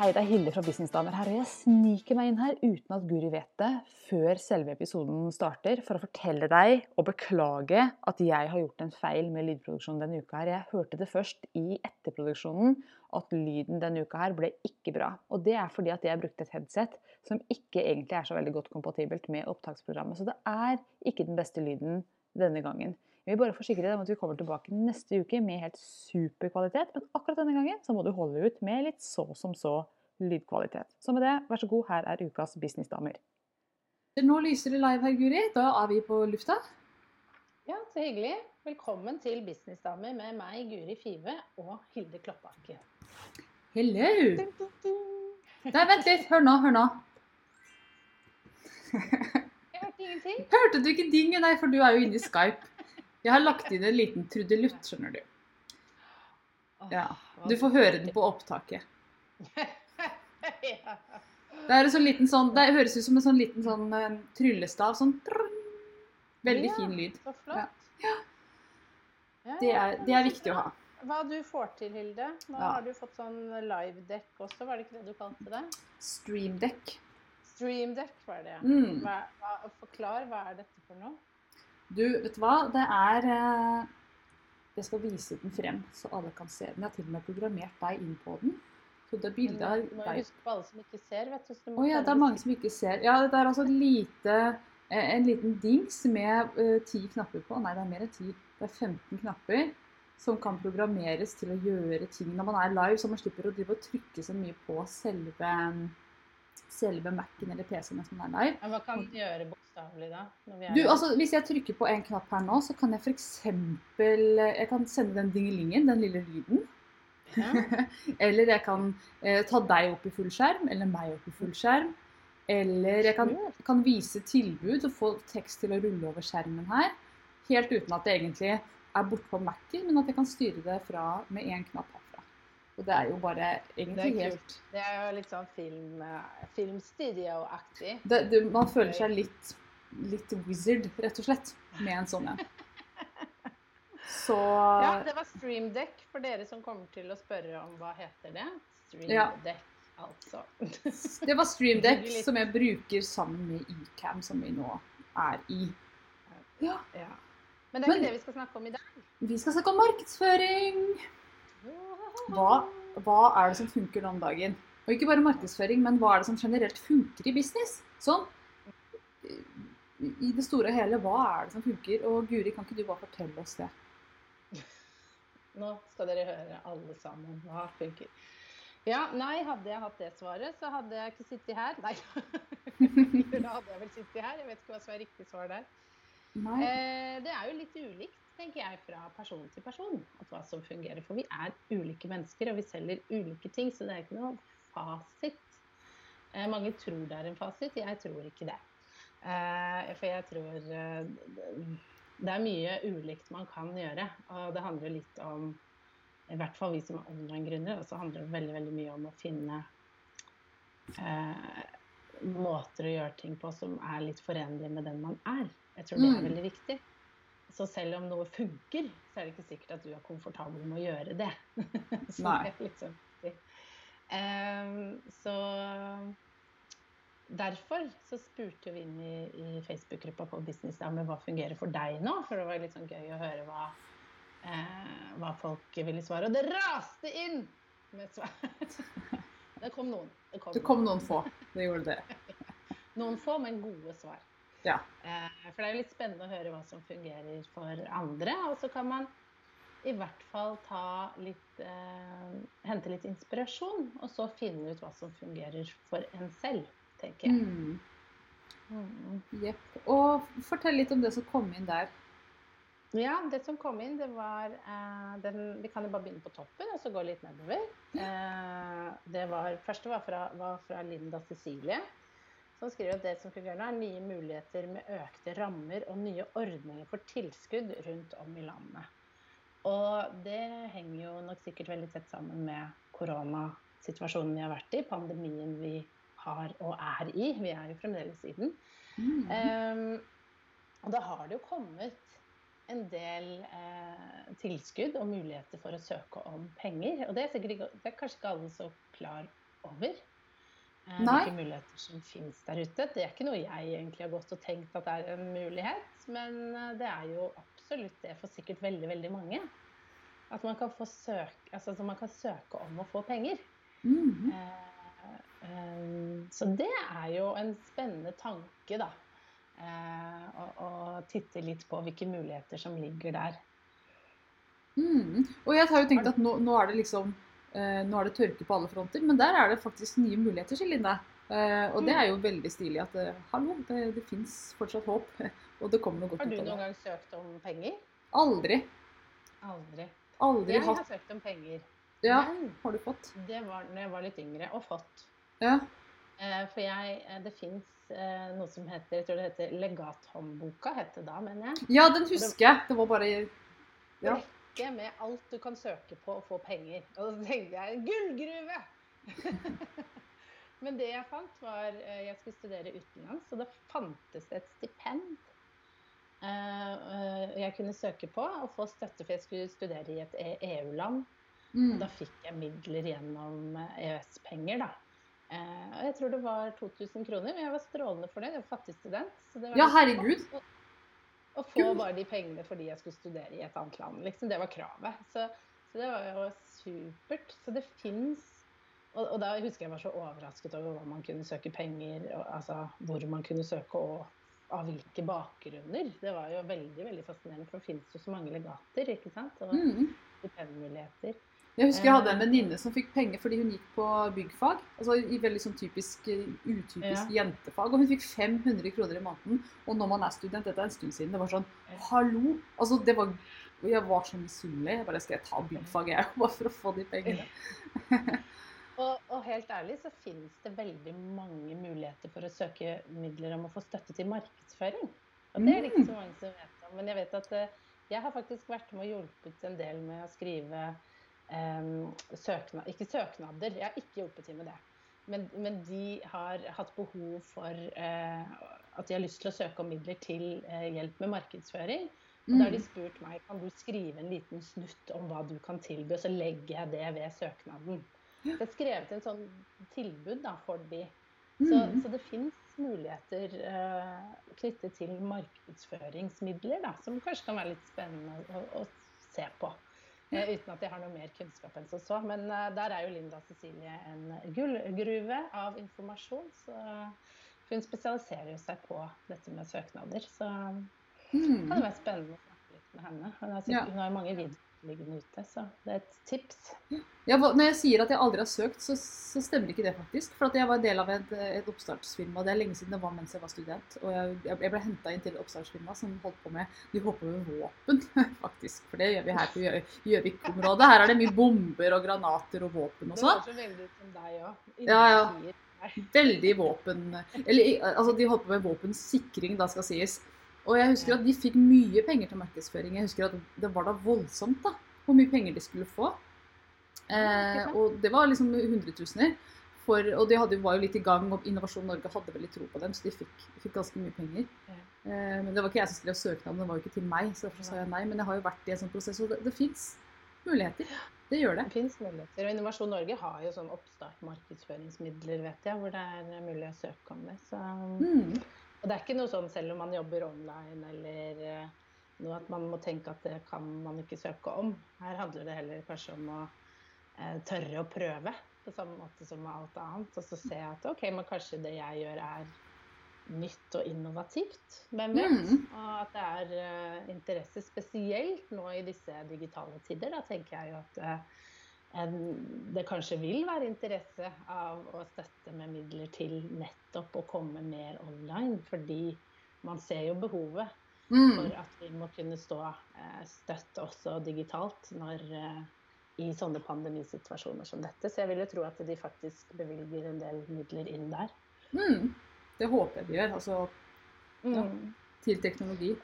Hei, det er Hilde fra Businessdamer her, og jeg sniker meg inn her uten at Guri vet det, før selve episoden starter, for å fortelle deg og beklage at jeg har gjort en feil med lydproduksjonen denne uka her. Jeg hørte det først i etterproduksjonen at lyden denne uka her ble ikke bra. Og det er fordi at jeg brukte et headset som ikke egentlig er så veldig godt kompatibelt med opptaksprogrammet. Så det er ikke den beste lyden denne gangen. Jeg vil bare forsikre deg om at vi kommer tilbake neste uke med helt super kvalitet. Men akkurat denne gangen så må du holde ut med litt så som så lydkvalitet. Så med det, vær så god, her er ukas businessdamer. Nå lyser det live her, Guri. Da er vi på lufta. Ja, så hyggelig. Velkommen til Businessdamer med meg, Guri Five, og Hilde Kloppakke. Hello! Nei, vent litt. Hør nå, hør nå. Jeg hørte ingenting. Hørte du ikke dinget? Nei, for du er jo inne i Skype. Jeg har lagt inn en liten trudelutt, skjønner du. Ja. Du får høre den på opptaket. Det er en sånn liten sånn, det høres ut som en sånn liten sånn eh, tryllestav. Sånn. Veldig fin lyd. Så flott. Ja. Ja, Det er, det er viktig å ha. Hva du får til, Hilde? Nå Ja. har du fått sånn live-dekk også, var det ikke det du kalte det? Streamdeck. Stream-dekk var det. Mm. Hva, hva, forklar, hva er dette for noe? Du, vet du hva? Det er eh, Jeg skal vise den frem, så alle kan se den. Jeg har til og med programmert deg inn på den. Så det er bildet av Du må jo huske på alle som ikke ser, vet du. Å oh, ja, det er mange som ikke ser. Ja, det er altså lite, eh, en liten dings med eh, ti knapper på. Nei, det er mer enn ti. Det er 15 knapper som kan programmeres til å gjøre ting når man er live, så man slipper å trykke så mye på selve, selve Mac-en eller PC-en mens man er live. Ja, hva kan gjøre bokstavelig da? Du, altså, Hvis jeg trykker på en knapp her nå, så kan jeg f.eks. Jeg kan sende den dingelingen, den lille lyden. ja. Eller jeg kan eh, ta deg opp i full skjerm, eller meg opp i full skjerm. Eller jeg kan, kan vise tilbud og få tekst til å rulle over skjermen her. Helt uten at det egentlig er borte på Mac-en, men at jeg kan styre det fra med én knapp herfra. Og det er jo bare Det egentlig er helt. Det er jo litt sånn film, eh, filmstudio-aktig. det, det, Man føler seg litt, litt wizard, rett og slett, med en sånn en. Så Ja, det var streamdeck for dere som kommer til å spørre om hva heter det. Ja. Streamdeck, altså. Det var Streamdeck Litt- som jeg bruker sammen med Ecam, som vi nå er i. Ja, Ja. Men det er Men- ikke det vi skal snakke om i dag. vi skal snakke om markedsføring. Hva, hva er det som funker nå om dagen? Og ikke bare markedsføring, men hva er det som generelt funker i business? Sånn, i- det store og hele, hva er det som funker? Og Guri, kan ikke du bare fortelle oss det? Nå skal dere høre alle sammen hva funker. Ja, nei, hadde jeg hatt det svaret, så hadde jeg ikke sittet her. Nei. da hadde jeg vel sittet her. Jeg vet ikke hva som er riktig svar der. Eh, det er jo litt ulikt, tenker jeg, fra person til person, at hva som fungerer. For vi er ulike mennesker, og vi selger ulike ting, så det er ikke noe fasit. Eh, mange tror det er en fasit, jeg tror ikke det. Eh, for jeg tror eh, det er mye ulikt man kan gjøre, og det handler litt om i hvert fall vi som er online-gründere, så handler det veldig, veldig mye om å finne eh, måter å gjøre ting på som er litt forenlig med den man er. Jeg tror det er Mm. veldig viktig. Så selv om noe funker, så er det ikke sikkert at du er komfortabel med å gjøre det. så Nei. det er sånn viktig. Ehm, så derfor så spurte vi inn i, i Facebook-gruppa på Business Dame hva fungerer for deg nå, for det var litt sånn gøy å høre hva, eh, hva folk ville svare. Og det raste inn med svar! det kom noen. Det kom, Det kom noen få. Det gjorde det. noen få, men gode svar. Ja. Eh, for det er jo litt spennende å høre hva som fungerer for andre. Og så kan man i hvert fall ta litt eh, Hente litt inspirasjon, og så finne ut hva som fungerer for en selv, tenker jeg. Mm. Mm. Jepp. Og fortell litt om det som kom inn der. Ja, det som kom inn, det var eh, den, Vi kan jo bare begynne på toppen og så gå litt nedover. Eh, det var, første var fra, var fra Linda Cecilie, som skriver at det som fungerer nå, er nye muligheter med økte rammer og nye ordninger for tilskudd rundt om i landet. Og det henger jo nok sikkert veldig tett sammen med koronasituasjonen vi har vært i, pandemien vi har og er i. Vi er jo fremdeles i den. Mm. Um, og da har det jo kommet en del eh, tilskudd og muligheter for å søke om penger. Og det er, sikkert, det er kanskje ikke alle så klar over. Eh, hvilke muligheter som finnes der ute. Det er ikke noe jeg egentlig har gått og tenkt at er en mulighet, men eh, det er jo absolutt det for sikkert veldig, veldig mange. At man kan, søke, altså, man kan søke om å få penger. Mm -hmm. eh, så det er jo en spennende tanke, da. Å, og, og, titte litt på hvilke muligheter som ligger der. Mm. Og jeg har jo tenkt at nå, nå er det liksom eh, nå er det tørke på alle fronter, men der er det faktisk nye muligheter, Linda. Eh, og det er jo veldig stilig at eh, hallo, det, det fins fortsatt håp. Og det kommer noe godt ut av det. Har du noen gang søkt om penger? Aldri. Aldri. Aldri jeg har søkt om penger. Ja, har du fått? Det var da jeg var litt yngre, og fått. Ja. Eh, for jeg, eh, det fins eh, noe som heter jeg tror det heter Legathåndboka, het det da, mener jeg. Ja, den husker jeg. Det var bare ja. Rekke med alt du kan søke på og få penger. Og så tenkte jeg gullgruve! Men det jeg fant, var Jeg skulle studere utenlands, og da fantes det et stipend jeg kunne søke på og få støtte, for jeg skulle studere i et EU-land. Mm. Da fikk jeg midler gjennom EØS-penger, da. Eh, og jeg tror det var 2000 kroner. Men jeg var strålende fornøyd. Jeg var fattig student. ja, herregud. Å, å få bare de pengene fordi jeg skulle studere i et annet land. Liksom. Det var kravet. Så, så, det var jo supert. Så det fins og, og, da husker jeg var så overrasket over hva man kunne søke penger, og, altså hvor man kunne søke og av hvilke bakgrunner. Det var jo veldig veldig fascinerende, for det finnes jo så mange legater ikke sant? og mm. Jeg husker jeg hadde en venninne som fikk penger fordi hun gikk på byggfag. altså I veldig sånn typisk eh, utypisk ja. jentefag. Og hun fikk 500 kroner i måneden. Og når man er student, dette er en stund siden, det var sånn Hallo! Altså, det var Jeg var så misunnelig. Jeg bare Skal jeg ta byggfag, jeg, bare for å få de pengene? og, og, helt ærlig så finnes det veldig mange muligheter for å søke midler om å få støtte til markedsføring. Og det er det ikke så mange som vet om. Men jeg vet at eh, jeg har faktisk vært med og hjulpet en del med å skrive søknad, ikke søknader, jeg har ikke hjulpet til med det. Men, men, de har hatt behov for eh, at de har lyst til å søke om midler til eh, hjelp med markedsføring. Og da har de mm. spurt meg kan du skrive en liten snutt om hva du kan tilby, og så legger jeg det ved søknaden. Så jeg har skrevet en sånn tilbud da, for de. Så, mm. så det fins muligheter eh, knyttet til markedsføringsmidler da, som kanskje kan være litt spennende å, å se på. Eh, uten at jeg har noe mer kunnskap enn som så. Men uh, der er jo Linda Cecilie en gullgruve av informasjon. Så hun spesialiserer jo seg på dette med søknader. Så mm. kan det være spennende å snakke litt med henne. Hun har, sikkert, ja. hun har mange videoer liggende ute. Så det er et tips. Ja, når jeg sier at jeg aldri har søkt, så, så stemmer ikke det faktisk. For jeg var del av et, et oppstartsfirma. Det er lenge siden det var mens jeg var student. Og jeg, jeg ble henta inn til et oppstartsfirma som holdt på med De holdt på med våpen, faktisk. For det gjør vi her på Gjøvik-området. Her er det mye bomber og granater og våpen og sånn. Det høres veldig ut som deg òg. Ja, ja. Veldig våpen... Eller altså, de holdt på med våpensikring, da skal sies. Og jeg husker at de fikk mye penger til markedsføring. Jeg husker at det var da voldsomt da, hvor mye penger de skulle få. Eh, og det var liksom hundretusener. For, og de hadde, var jo litt i gang, og Innovasjon Norge hadde veldig tro på dem, så de fikk, fikk ganske mye penger. Eh, men det var ikke jeg som skrev søknaden, det var jo ikke til meg, så derfor sa jeg nei. Men jeg har jo vært i en sånn prosess, og det, det fins muligheter. Det gjør det. Det fins muligheter. Og Innovasjon Norge har jo sånn oppstart markedsføringsmidler, vet jeg, hvor det er mulig å søke om det. Så mm. Og det er ikke noe sånn selv om man jobber online eller eh, noe at man må tenke at det kan man ikke søke om. Her handler det heller kanskje om å eh, tørre å prøve på samme måte som med alt annet. Og så se at ok, men kanskje det jeg gjør er nytt og innovativt. Hvem vet? Mm. Og at det er uh, interesse spesielt nå i disse digitale tider. Da tenker jeg jo at det kanskje vil være interesse av å støtte med midler til nettopp å komme mer online. Fordi man ser jo behovet mm. for at vi må kunne stå eh, støtt også digitalt når, eh, i sånne pandemisituasjoner som dette. Så jeg vil jo tro at de faktisk bevilger en del midler inn der. Mm. Det håper jeg de gjør. Altså ja, mm. til teknologi.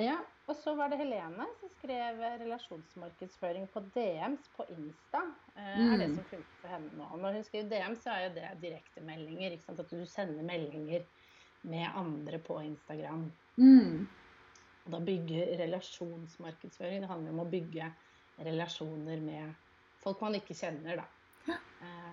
Ja, Og så var det Helene som skrev relasjonsmarkedsføring på DMs på Insta. Eh, er det Mm. som funker for henne nå. Når hun skriver DM, så er jo det direktemeldinger. At du sender meldinger med andre på Instagram. Mm. Og da bygge relasjonsmarkedsføring. Det handler om å bygge relasjoner med folk man ikke kjenner, da. Eh,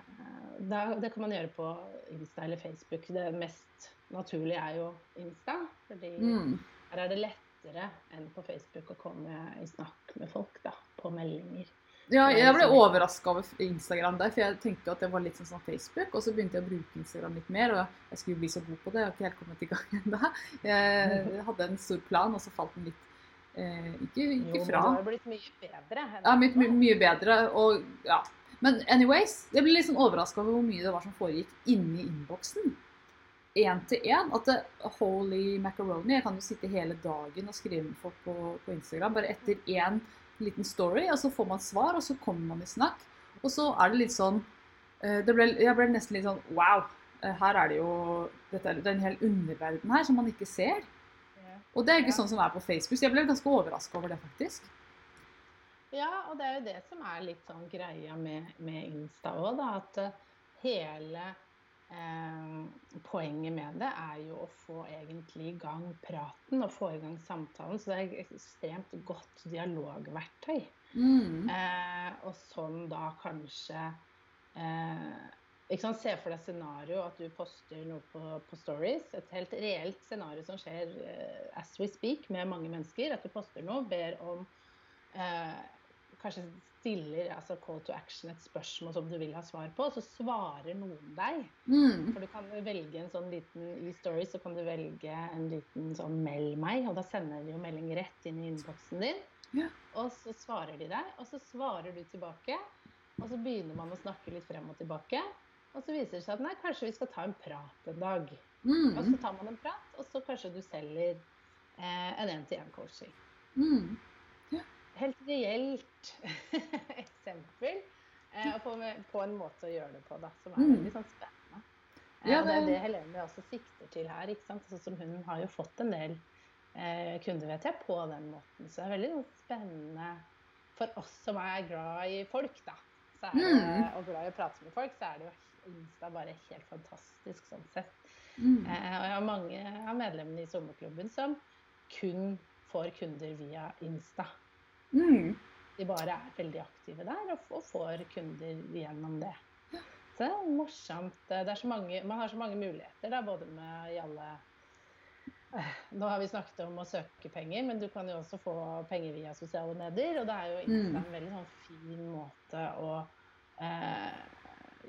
da. Det kan man gjøre på Insta eller Facebook. Det mest naturlige er jo Insta. fordi Mm. her er det lettere enn på Facebook å komme i snakk med folk da, på meldinger. Ja, jeg ble overraska over Instagram der, for jeg tenkte at det var litt sånn som Facebook. Og så begynte jeg å bruke Instagram litt mer, og jeg skulle bli så god på det. Jeg har ikke helt kommet i gang ennå. Jeg hadde en stor plan, og så falt den litt eh, ikke, Jo, ikke men det du har blitt mye bedre. Ja, mye, my, mye bedre. Og ja. Men anyways, jeg ble litt sånn overraska over hvor mye det var som foregikk inni innboksen. Én til én. At det, holy macaroni Jeg kan jo sitte hele dagen og skrive med folk på, på Instagram. Bare etter én liten story, og så får man svar, og så kommer man i snakk. Og så er det litt sånn eh, det ble, Jeg ble nesten litt sånn Wow! eh, Her er det jo dette Det er en hel underverden her som man ikke ser. Og det er ikke sånn som er på Facebook. Så jeg ble ganske overraska over det, faktisk. Ja, og det er jo det som er litt sånn greia med, med Insta òg, da. At eh, hele poenget med det er jo å få egentlig i gang praten og få i gang samtalen. Så det er et ekstremt godt dialogverktøy. Mm. Eh, og sånn da kanskje eh, ikke sant, Se for deg scenario at du poster noe på, på stories. Et helt reelt scenario som skjer eh, as we speak med mange mennesker. At du poster noe, ber om eh, Kanskje stiller altså call to action et spørsmål som du vil ha svar på, og så svarer noen deg. Mm. For du kan velge en sånn liten I stories så kan du velge en liten sånn 'meld meg', og da sender de jo melding rett inn i innboksen din. Ja. Og så svarer de deg, og så svarer du tilbake. Og så begynner man å snakke litt frem og tilbake. Og så viser det seg at nei, kanskje vi skal ta en prat en dag. Og så Mm. tar man en prat, og så kanskje du selger eh, en én-til-én-coaching. Mm. Helt reelt eksempel eh, på, på en måte å gjøre det på, da, som er Mm. veldig sånn spennende. Eh, Ja, og det er det- det Helene også sikter til her. ikke sant? Sånn som Hun har jo fått en del eh, kunder vet jeg, på den måten. Så det er veldig spennende for oss som er glad i folk, da. Så er det, Mm. Og glad i å prate med folk, så er det jo Insta bare helt fantastisk sånn sett. Mm. Eh, og jeg har mange av medlemmene i sommerklubben som kun får kunder via Insta. Mm. De bare er veldig aktive der og, og får kunder gjennom det. Så det er morsomt. Det er så mange, man har så mange muligheter, da, både med i alle Eh, Nå har vi snakket om å søke penger, men du kan jo også få penger via sosiale medier. Og det er jo Insta Mm. en veldig sånn fin måte å eh,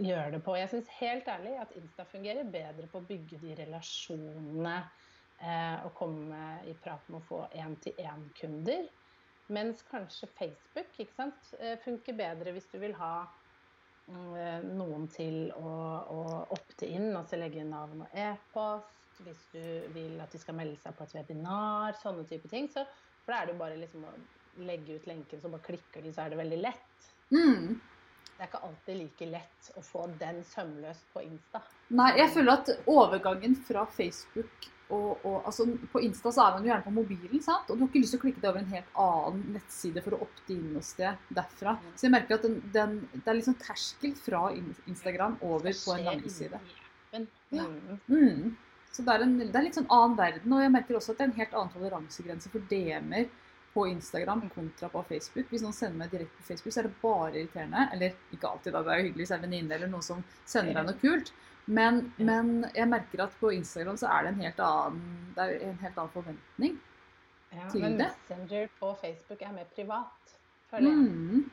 gjøre det på. Jeg syns helt ærlig at Insta fungerer bedre på å bygge de relasjonene eh, og komme i prat med å få én-til-én-kunder. Mens kanskje Facebook sant, eh, funker bedre hvis du vil ha mm, eh, noen til å, å opte inn, altså legge inn navn og e-post. Hvis du vil at de skal melde seg på et webinar, sånne type ting. Så, for da er det jo bare liksom å legge ut lenken, så bare klikker de, så er det veldig lett. Mm. Det er ikke alltid like lett å få den sømløst på Insta. Nei, jeg føler at overgangen fra Facebook og, og altså På Insta så er man jo gjerne på mobilen, sant? og du har ikke lyst til å klikke deg over en helt annen nettside for å opte inn noe sted derfra. Så jeg merker at den, den, det er liksom terskel fra Instagram over på en landingsside. Ja. Mm. Mm. Så det er, en, det er litt sånn annen verden. Og jeg merker også at det er en helt annen toleransegrense for DM-er på Instagram kontra på Facebook. Hvis noen sender meg direkte på Facebook, så er det bare irriterende. Eller ikke alltid, da. Det er jo hyggelig hvis det er en venninne eller noen som sender deg noe kult. Men, men jeg merker at på Instagram så er det en helt annen, det er en helt annen forventning. Ja, til men det. Messenger på Facebook er mer privat, føler jeg. Mm.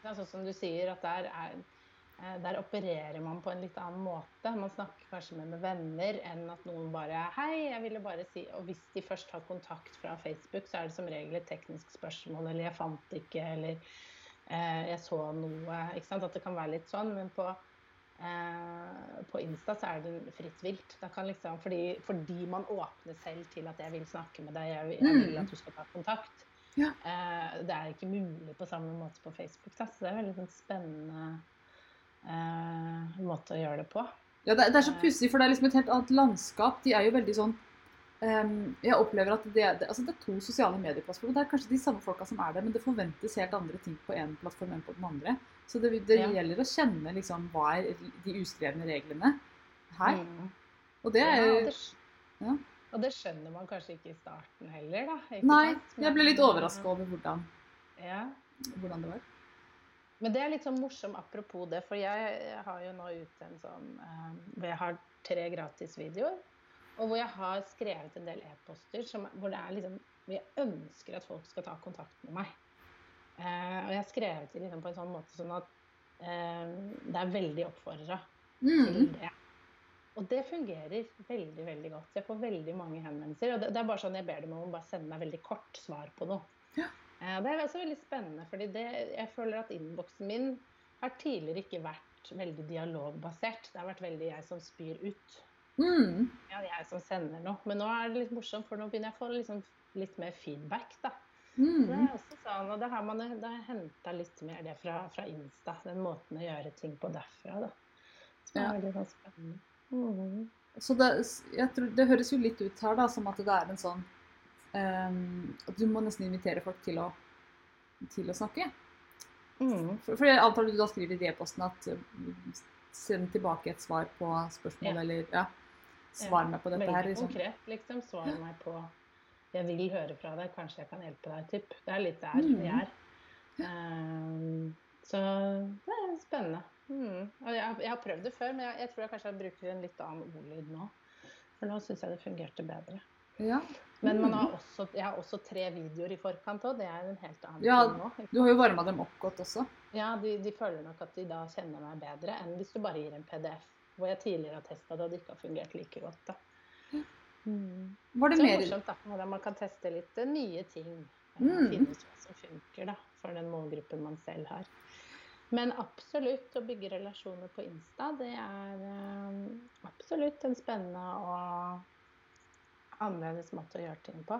Sånn som du sier, at der, er, der opererer man på en litt annen måte. Man snakker kanskje mer med venner enn at noen bare Hei, jeg ville bare si Og hvis de først har kontakt fra Facebook, så er det som regel et teknisk spørsmål, eller 'jeg fant ikke', eller eh, 'jeg så noe'. Ikke sant? At det kan være litt sånn. Men på, eh, på Insta så er det fritt vilt. Liksom, fordi, fordi man åpner selv til at 'jeg vil snakke med deg', 'jeg vil, jeg vil Mm. at du skal ta kontakt'. Ja. Eh, det er ikke mulig på samme måte på Facebook. Da. Så det er veldig sånn spennende eh, måte å gjøre det på. Ja, det, det er så pussig, for det er liksom et helt annet landskap. De er jo veldig sånn um, jeg opplever at det, det, altså det er to sosiale medieplattformer. Det er kanskje de samme folka som er der, men det forventes helt andre ting på én plattform enn på den andre. Så det, det Ja. gjelder å kjenne liksom, hva er de uskrevne reglene her. Mm. Og det er jo ja. og det skjønner man kanskje ikke i starten heller, da. ikke Nei, jeg ble litt overraska over hvordan, Ja. hvordan det var. Men det er litt sånn morsom apropos det, for jeg, har jo nå ute en sånn eh, hvor jeg har tre gratisvideoer. Og hvor jeg har skrevet en del e-poster hvor det er liksom hvor jeg ønsker at folk skal ta kontakt med meg. Eh, og jeg har skrevet det liksom på en sånn måte sånn at eh, det er veldig oppfordra til Mm. det. Og det fungerer veldig veldig godt. Jeg får veldig mange henvendelser. Og det, det er bare sånn jeg ber dem om å bare sende meg veldig kort svar på noe. Ja. Eh, Det er også veldig spennende, fordi det, jeg føler at innboksen min har tidligere ikke vært veldig dialogbasert. Det har vært veldig jeg som spyr ut. Mm. Ja, jeg som sender noe. Men nå er det litt morsomt, for nå begynner jeg å få liksom litt mer feedback. da. Mm. det er også sånn, og da har man henta litt mer det fra, fra Insta. Den måten å gjøre ting på derfra. da. Som er Ja. veldig sånn spennende. Mm. Så det, jeg tror, det høres jo litt ut her da, som at det er en sånn ehm, At du må nesten invitere folk til å, til å snakke. Mm. For, for jeg antar du da skriver i e-posten at uh, send tilbake et svar på spørsmål, Ja. eller ja, svar meg på dette Veldig her. Liksom. konkret, liksom. Svar meg på 'Jeg vil høre fra deg, kanskje jeg kan hjelpe deg', typ. Det er litt der Mhm. vi er. Um, så det er spennende. Mm. Jeg, jeg har prøvd det før, men jeg, jeg tror jeg kanskje jeg bruker en litt annen ordlyd nå. For nå syns jeg det fungerte bedre. Ja. Men man har også, jeg har også tre videoer i forkant òg. Det er en helt annen Ja, ting nå. Du har jo varma dem opp godt også. Ja, de, de føler nok at de da kjenner meg bedre enn hvis du bare gir en PDF. Hvor jeg tidligere har testa det, og det ikke har fungert like godt. da. Mm. Var det Så det er mer morsomt da, hvordan man kan teste litt eh, nye ting. eh, Mm. Finne ut hva som funker da, for den målgruppen man selv har. Men absolutt å bygge relasjoner på Insta, det er eh, absolutt en spennende og annerledes måte å gjøre ting på.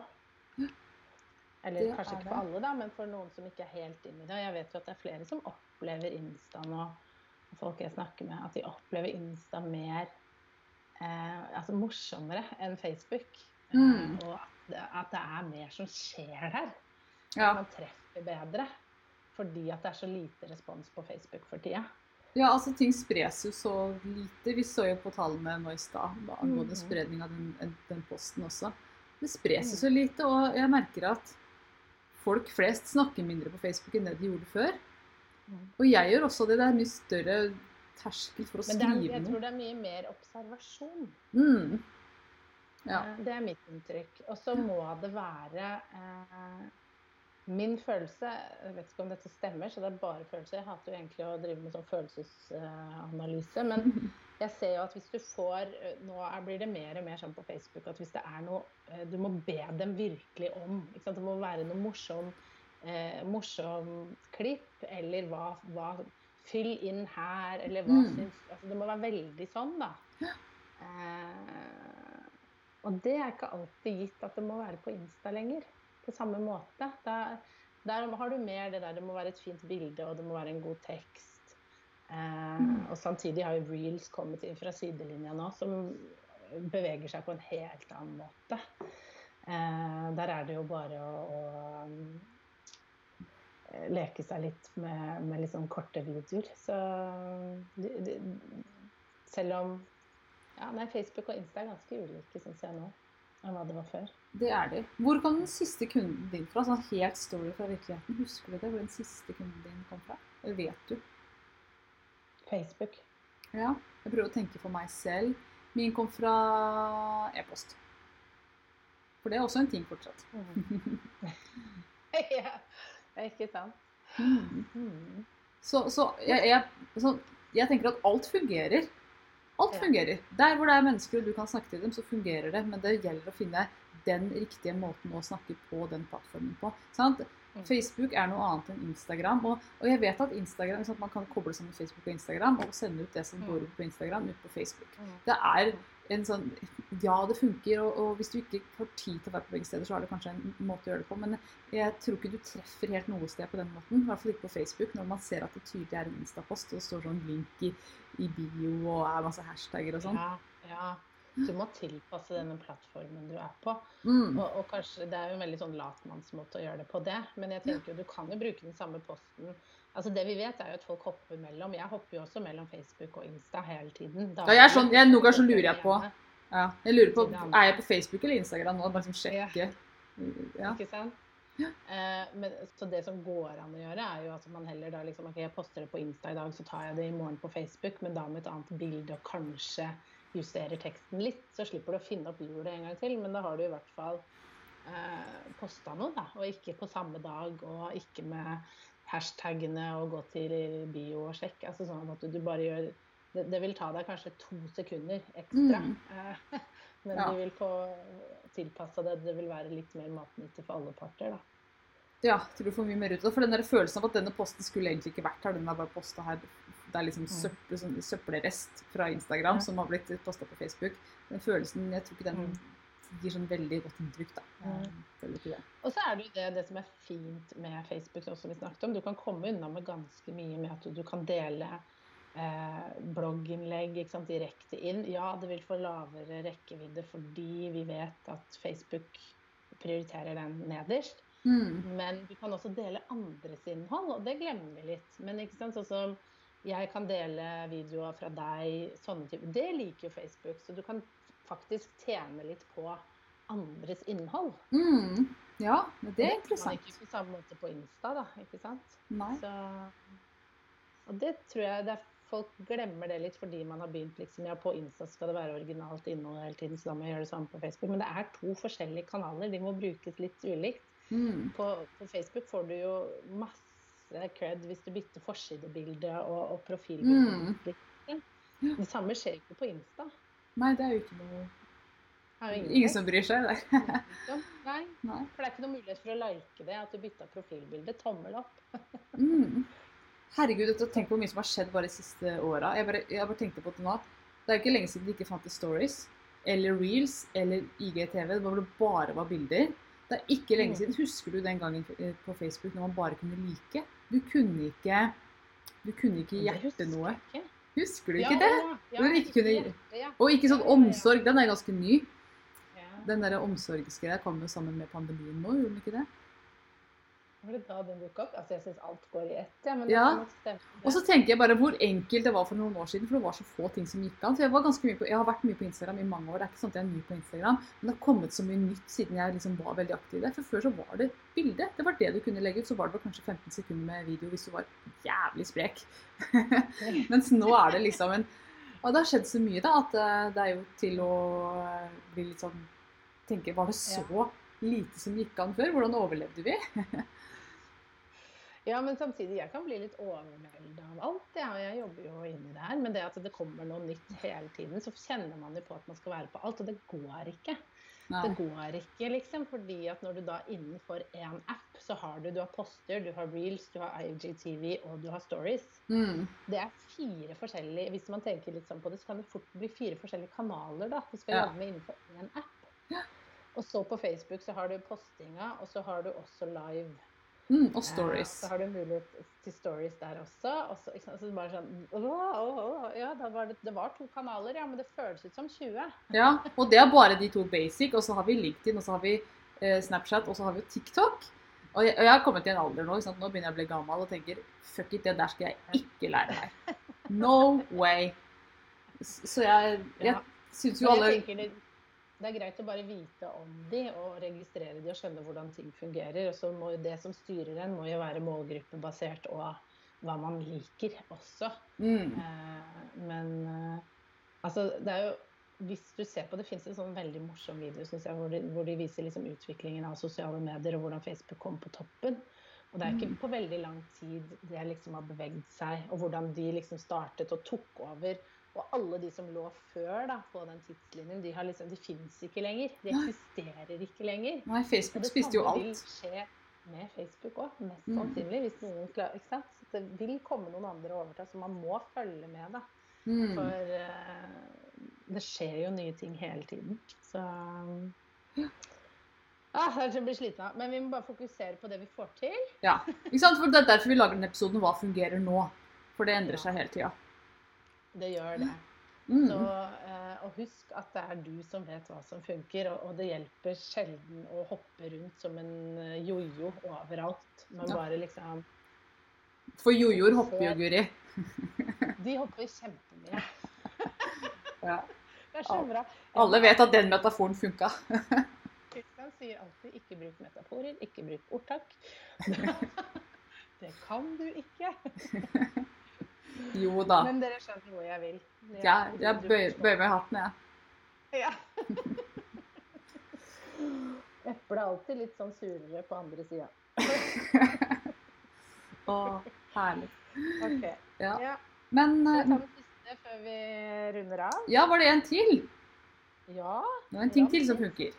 Eller Det kanskje ikke for alle, da, men for noen som ikke er helt inne i det. Og jeg vet jo at det er flere som opplever Insta nå, folk jeg snakker med, at de opplever Insta mer eh, altså morsommere enn Facebook. Eh, Mm. og at det, at det er mer som skjer der. Ja. At man treffer bedre. Fordi at det er så lite respons på Facebook for tida. Ja, altså ting spres jo så lite. Vi så jo på tallene nå i stad angående Mhm. spredning av den, den posten også. Det spres jo Mm. så lite, og jeg merker at folk flest snakker mindre på Facebook enn det de gjorde før. Og jeg gjør også det. Det er mye større terskel for å Men det er, skrive jeg tror det er mye mer observasjon. Mm. Ja. Eh, Det er mitt inntrykk. Og så må det være eh, Min følelse Jeg vet ikke om dette stemmer, så det er bare følelse. Jeg hater jo egentlig å drive med sånn følelsesanalyse. Men jeg ser jo at hvis du får Nå blir det mer og mer sånn på Facebook at hvis det er noe eh, Du må be dem virkelig om. Det må være noe morsom, eh, morsom klipp, eller hva, hva Fyll inn her, eller hva Mm. syns altså, Det må være veldig sånn, da. Eh, og det er ikke alltid gitt at det må være på Insta lenger. På samme måte. Der, der har du mer det der det må være et fint bilde, og det må være en god tekst. Eh, og samtidig har jo reels kommet inn fra sidelinja nå, som beveger seg på en helt annen måte. Eh, der er det jo bare å, å eh, leke seg litt med, med litt sånn korte videoer. Så de, de, selv om ja, nei, Facebook og Insta er ganske ulike, syns jeg nå, enn hva det var før. Det er de. Hvor kom den siste kunden din fra? Sånn helt story fra virkeligheten. Husker du det? Hvor den siste kunden din kom fra? Det vet du? Facebook. Ja. Jeg prøver å tenke for meg selv. Min kom fra e-post. For det er også en ting fortsatt. ja, ikke sant? Mm. Mm. Så, så, jeg, jeg, så jeg tenker at alt fungerer. Alt fungerer. Der hvor det er mennesker og du kan snakke til dem, så fungerer det. Men det gjelder å finne den riktige måten å snakke på den plattformen på. Sant? Mm. Facebook er noe annet enn Instagram. Og, og jeg vet at Instagram, sånn at man kan koble sammen Facebook og Instagram og sende ut det som Mm. går ut på Instagram, ut på Facebook. Mm. Det er en sånn Ja, det funker, og, og hvis du ikke har tid til å være på begge steder, så er det kanskje en måte å gjøre det på. Men jeg tror ikke du treffer helt noe sted på den måten. I hvert fall ikke på Facebook, når man ser at det tydelig er en Insta-post, og det står sånn link i, i bio og er masse hashtagger og sånn. Ja, ja. Du må tilpasse denne plattformen du er på. Mm. Og, og kanskje, Det er jo en veldig sånn latmannsmåte å gjøre det på det, men jeg tenker jo du kan jo bruke den samme posten. Altså Det vi vet, er jo at folk hopper mellom. Jeg hopper jo også mellom Facebook og Insta hele tiden. Ja, jeg er sånn, jeg, Noen ganger så lurer jeg på ja, Jeg lurer på. Er jeg på Facebook eller Instagram nå? Bare liksom sjekke. Ja. Ikke sant? Eh, men, så det som går an å gjøre, er jo at man heller da liksom OK, jeg poster det på Insta i dag, så tar jeg det i morgen på Facebook, men da med et annet bilde og kanskje justerer teksten litt. Så slipper du å finne opp jordet en gang til, men da har du i hvert fall eh, posta noe, da. Og ikke på samme dag, og ikke med hashtagene og gå til bio og sjekke. Altså sånn at du bare gjør det, det vil ta deg kanskje to sekunder ekstra. Mm. Eh, men Ja. du vil få tilpassa det. Det vil være litt mer matnyttig for alle parter, da. Ja, tror du får mye mer ut av det. For den der følelsen av at denne posten skulle egentlig ikke vært her, den er bare posta her. Det er liksom søppel, sånn søppelrest fra Instagram Mm. Ja. som har blitt posta på Facebook. Den følelsen, jeg tror ikke den Mm. Gir sånn veldig godt inntrykk, da. Mm. det. Og så er det jo det, det som er fint med Facebook, som vi snakket om. Du kan komme unna med ganske mye med at du kan dele eh, blogginnlegg sant, direkte inn. Ja, det vil få lavere rekkevidde fordi vi vet at Facebook prioriterer den nederst. Mm. Men du kan også dele andres innhold, og det glemmer vi litt. Men ikke sant, sånn som jeg kan dele videoer fra deg, sånne typer. Det liker jo Facebook, så du kan faktisk tjene litt på andres innhold. Mm. Ja, men det er interessant man er ikke på samme måte på Insta, da. Ikke sant? Nei. Så, og det tror jeg det er, folk glemmer det litt fordi man har begynt liksom Ja, på Insta skal det være originalt innhold hele tiden, så da må jeg gjøre det samme på Facebook. Men det er to forskjellige kanaler. De må brukes litt ulikt. Mm. På, på Facebook får du jo masse cred hvis du bytter forsidebilde og, og profilbilde. Mm. Det samme skjer ikke på Insta. Nei, det er jo ikke noe Det er Ingen som bryr seg der. Nei, Nei. for det er ikke noe mulighet for å like det, at du bytta profilbilde. Tommel opp. Mm. Herregud, tenk på hvor mye som har skjedd bare de siste åra. Jeg, jeg bare tenkte på det nå. Det er jo ikke lenge siden de ikke fantes stories eller reels eller IGTV. Det var hvor det bare var bilder. Det er ikke lenge Mm. siden. Husker du den gangen eh, på Facebook når man bare kunne like? Du kunne ikke Du kunne ikke hjerte noe. ikke. Husker du Ja, ikke det? ja, ja, ikke kunne- ja. Og ikke sånn Ja, ja, ja. omsorg. Den er ganske ny. Ja. Den der omsorgsgreia kom jo sammen med pandemien nå, gjorde den ikke det? Var det da den dukka opp? Altså, jeg syns alt går i ett, ja, men det Ja. Og så tenker jeg bare hvor enkelt det var for noen år siden, for det var så få ting som gikk an. Så jeg, på, jeg har vært mye på Instagram i mange år. Det er ikke sånn at jeg er ny på Instagram, men det har kommet så mye nytt siden jeg liksom var veldig aktiv der. For før så var det bilde. Det var det du kunne legge ut. Så var det kanskje 15 sekunder med video hvis du var jævlig sprek. Mens nå er det liksom en Og det har skjedd så mye, da, at eh, det er jo til å eh, bli litt sånn Tenke, var det så lite som gikk an før? Hvordan overlevde vi? Ja, men samtidig, jeg kan bli litt overvelda av alt. Ja, jeg jobber jo inni det her. Men det at det kommer noe nytt hele tiden, så kjenner man jo på at man skal være på alt. Og det går ikke. Nei. Det går ikke, liksom. Fordi at når du da innenfor én app, så har du, du har poster, du har reels, du har IGTV og du har stories. Mm. Det er fire forskjellige Hvis man tenker litt sånn på det, så kan det fort bli fire forskjellige kanaler da, du skal Ja. jobbe med innenfor én app. Og så på Facebook så har du postinga, og så har du også live. Mm, og stories. Ja, Så har du mulighet til stories der også. Og så, så bare sånn å, å, å, Ja, var det, det var to kanaler, ja, men det føles ut som 20. Ja, og det er bare de to basic, og så har vi LinkedIn, og så har vi eh, Snapchat, og så har vi TikTok. Og jeg, og jeg har kommet til en alder nå, nå begynner jeg å bli gammel og tenker fuck it, det der skal jeg ikke lære meg. No way. Så jeg, jeg Ja. syns jo alle det, er greit å bare vite om de og registrere de og skjønne hvordan ting fungerer. Og så må det som styrer en, må jo være målgruppebasert og hva man liker også. mm, Eh, men eh, altså, det er jo hvis du ser på Det fins en sånn veldig morsom video synes jeg, hvor, de, hvor de viser liksom utviklingen av sosiale medier og hvordan Facebook kom på toppen. Og det er ikke på veldig lang tid det liksom har bevegd seg, og hvordan de liksom startet og tok over. Og alle de som lå før da, på den tidslinjen, de, har liksom, de fins ikke lenger. De eksisterer ikke lenger. Nei, Facebook spiste jo samme vil alt. skje med Facebook òg, mest Mm. sannsynlig. Hvis noen klarer, ikke sant? Så det vil komme noen andre og overta, så man må følge med. da. Mm. For uh, det skjer jo nye ting hele tiden. Så ah, Jeg blir sliten av. Men vi må bare fokusere på det vi får til. Ja, ikke sant? For Det er derfor vi lager denne episoden Hva fungerer nå? For det endrer seg hele tida. Det gjør det. Mm. Så, eh, og husk at det er du som vet hva som funker, og, det hjelper sjelden å hoppe rundt som en eh, jojo overalt. Men bare liksom For jojoer hopper jo, Guri. De hopper kjempemye. Ja. Det er så bra. Alle vet at den metaforen funka. Kristian sier alltid 'ikke bruk metaforer, ikke bruk ordtak'. Det kan du ikke. Jo da. Men dere skjønner hvor jeg vil. Jeg- Ja, jeg bøyer, bøyer meg i hatten, jeg. Ja. Eplet er alltid litt sånn surere på andre sida. Å, herlig. Ok. Ja. Ja. Men Skal vi eh, ta den siste før vi runder av? ja, var det en til? Ja. Det var en ting Ja, til som funker.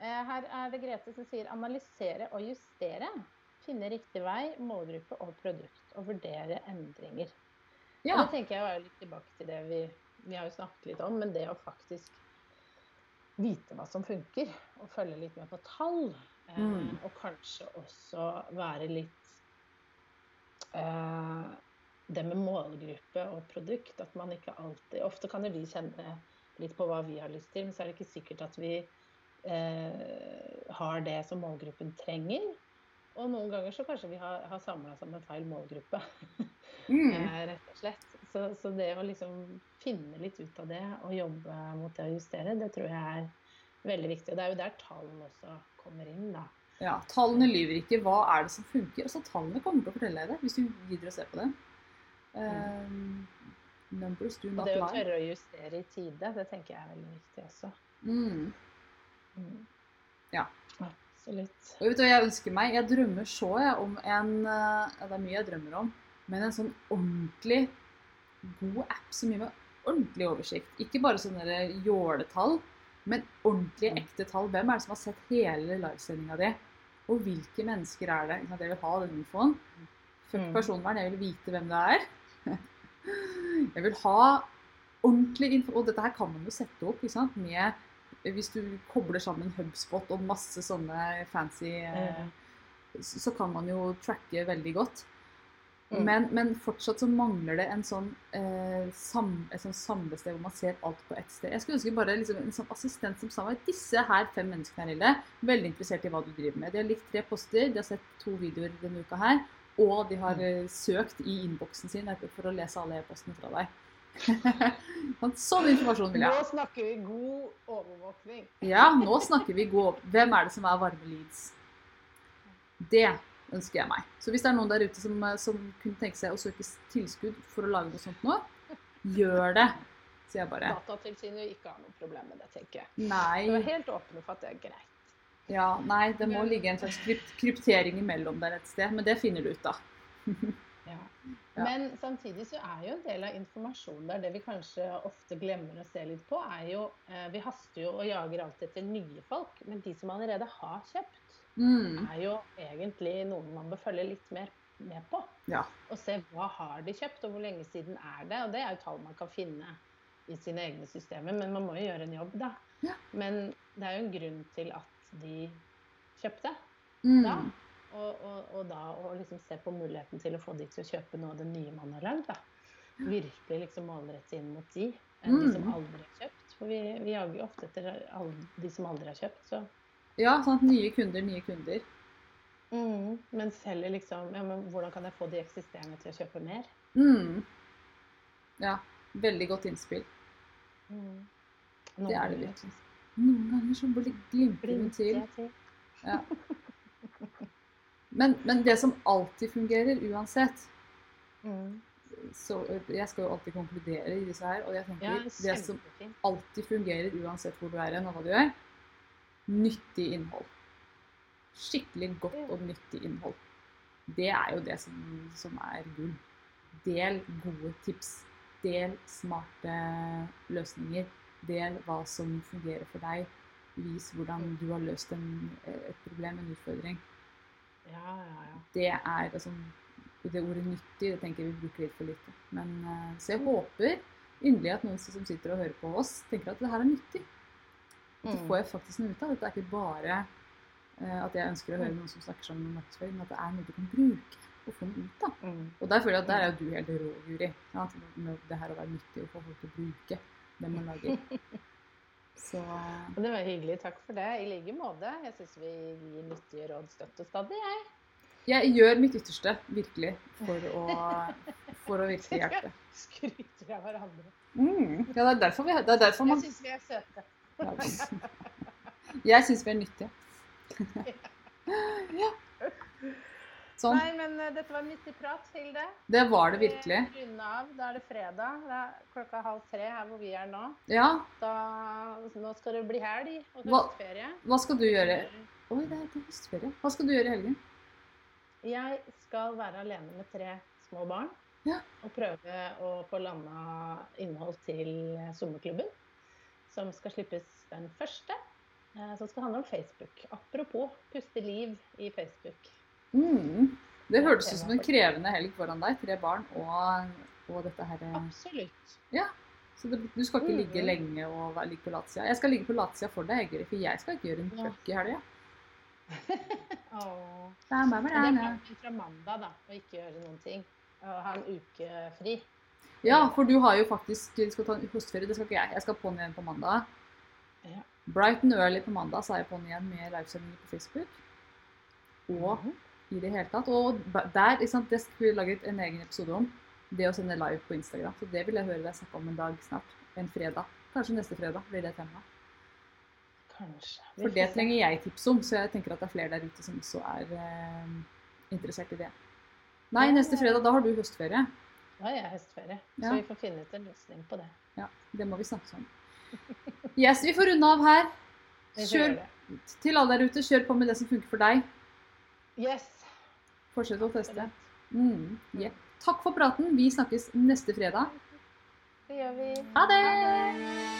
Eh, Her er det Grete som sier analysere og justere. Finne riktig vei, målgruppe og produkt. Og vurdere endringer. Ja. Og det tenker jeg er litt tilbake til det vi, vi har jo snakket litt om, men det å faktisk vite hva som funker, og følge litt med på tall, eh, Mm. og kanskje også være litt eh, Det med målgruppe og produkt, at man ikke alltid Ofte kan jo vi kjenne litt på hva vi har lyst til, men så er det ikke sikkert at vi eh, har det som målgruppen trenger. Og noen ganger så kanskje vi har, har samla en feil målgruppe. Mm. Eh, rett og slett. Så, så det å liksom finne litt ut av det og jobbe mot det å justere, det tror jeg er veldig viktig. Og det er jo der tallene også kommer inn, da. Ja, Tallene lyver ikke. Hva er det som funker? Altså, Tallene kommer til å fortelle deg det hvis du gidder å se på dem. Um, numbers do not lie. det å tørre å justere i tide, det tenker jeg er veldig viktig også. Mm. Mm. Ja. Absolutt. Og vet du hva jeg ønsker meg? Jeg drømmer så jeg om en eh, Det er mye jeg drømmer om, men en sånn ordentlig god app som gir meg ordentlig oversikt. Ikke bare sånne jåletall, men ordentlige, Mm. ekte tall. Hvem er det som har sett hele livesendinga di? Og hvilke mennesker er det? Jeg vil ha den infoen. Fuck Mm. personvern, jeg vil vite hvem det er. Jeg vil ha ordentlig info. Og dette her kan man jo sette opp ikke sant? med Hvis du kobler sammen Hubspot og masse sånne fancy eh, så så kan man jo tracke veldig godt. Mm. Men, men fortsatt så mangler det en sånn, eh, sam, et sånn samlested hvor man ser alt på ett sted. Jeg skulle ønske bare liksom, en sånn assistent som sa meg disse her fem menneskene her, Hilde, veldig interessert i hva du driver med. De har likt tre poster, de har sett to videoer denne uka her, og de har mm. søkt i innboksen sin for å lese alle e-postene fra deg. Sånn- informasjon vil jeg ha. Nå snakker vi god overvåkning. Ja, nå snakker vi god Hvem er det som er varme leads? Det ønsker jeg meg. Så hvis det er noen der ute som, eh, som kunne tenke seg å søke tilskudd for å lage noe sånt nå, gjør det, sier jeg bare. Datatilsynet ikke har noe problem med det, tenker jeg. Nei, Du er helt åpne for at det er greit. ja, nei, det må ligge en slags krypt kryptering imellom der et sted, men det finner du ut av. Ja. Men samtidig så er jo en del av informasjonen der, det vi kanskje ofte glemmer å se litt på, er jo eh, Vi haster jo og jager alltid etter nye folk, men de som allerede har kjøpt, Mm, er jo egentlig noen man bør følge litt mer med på. ja. Og se hva har de kjøpt, og hvor lenge siden er det. Og det er jo tall man kan finne i sine egne systemer, men man må jo gjøre en jobb, da. Ja. Men det er jo en grunn til at de kjøpte Mm, da. Og, og, og da å liksom se på muligheten til å få de til å kjøpe noe av det nye man har lagd. Virkelig liksom målrette inn mot de, enn de som Mm. aldri har kjøpt. For vi, vi jager jo ofte etter alle de som aldri har kjøpt. Så. ja, sånn at nye kunder, nye kunder. Mm. Men heller liksom ja, men Hvordan kan jeg få de eksisterende til å kjøpe mer? Mm. Ja, veldig godt innspill. Mm. Det er det virkelig. Noen ganger så blir glimter det til. til. Ja. Men, men det som alltid fungerer uansett Mm. så Jeg skal jo alltid konkludere i disse her, og jeg tenker Ja, det som alltid fungerer uansett hvor du er hen og hva du gjør, nyttig innhold. Skikkelig godt og nyttig innhold. Det er jo det som, som er gull. Del gode tips. Del smarte løsninger. Del hva som fungerer for deg. Vis hvordan du har løst en, et problem, en utfordring. Ja, ja, ja. Det er altså, Det ordet nyttig det tenker jeg vi bruker litt for lite. Men eh, Så jeg håper inderlig at noen som sitter og hører på oss, tenker at det her er nyttig. At Mm. får jeg faktisk noe ut av. Dette er ikke bare eh, at jeg ønsker å høre noen som snakker sammen om markedsføring, men at det er noe du kan bruke. å få noe ut. av. Mm. Og der føler jeg at der er jo du helt rå, Guri. Ja, det her å være nyttig og få folk til å bruke det man lager. Så det var hyggelig. Takk for det. I like måte. Jeg syns vi gir nyttige råd støtte stadig, jeg. jeg gjør mitt ytterste, virkelig, for å, for å virkelig hjelpe. Skryter av hverandre. Mm. Ja, det er derfor, vi, det er derfor man Jeg syns vi er søte. Jeg syns vi er nyttige. ja. Sånn. Nei, men uh, dette var nyttig prat, Hilde. Det var det virkelig. Vi av. Da er det fredag. Det er klokka halv tre her hvor vi er nå. Ja. Da, nå skal det bli helg og Hva- høstferie. Hva skal du gjøre? Oi, det er ikke er høstferie. Hva skal du gjøre i helgen? Jeg skal være alene med tre små barn Ja. og prøve å få landa innhold til sommerklubben, som skal slippes den første. eh, Som skal handle om Facebook. Apropos puste liv i Facebook. Mm. Det hørtes ut som en krevende helg foran deg. Tre barn og, og dette her Absolutt. Ja. Så det, du skal ikke ligge lenge og ligge på latsida. Jeg skal ligge på latsida for deg, Guri, for jeg skal ikke gjøre en Ja. i helga. Men det er planen fra mandag, da, å ikke gjøre noen ting. Å ha en uke fri. Ja, for du har jo faktisk du skal ta en høstferie. Det skal ikke jeg. Jeg skal på'n igjen på mandag. Ja. Brighton early på mandag så er jeg på'n igjen med livesendinger på Facebook. Og Mhm. I det hele tatt. Og der, sant, det skal vi lage en egen episode om. Det å sende live på Instagram. Så det vil jeg høre deg snakke om en dag snart. En fredag. Kanskje neste fredag blir det tema. Kanskje. For det trenger jeg tips om, så jeg tenker at det er flere der ute som også er eh, interessert i det. Nei, neste fredag, da har du høstferie. Har jeg høstferie, Ja. så vi får finne ut en løsning på det. Ja, det må vi snakke om. Yes, vi får runde av her. Kjør til alle der ute, kjør på med det som funker for deg. Yes. Fortsett å teste. Mm, yeah. Takk for praten. Vi snakkes neste fredag. Det gjør vi. Ha det!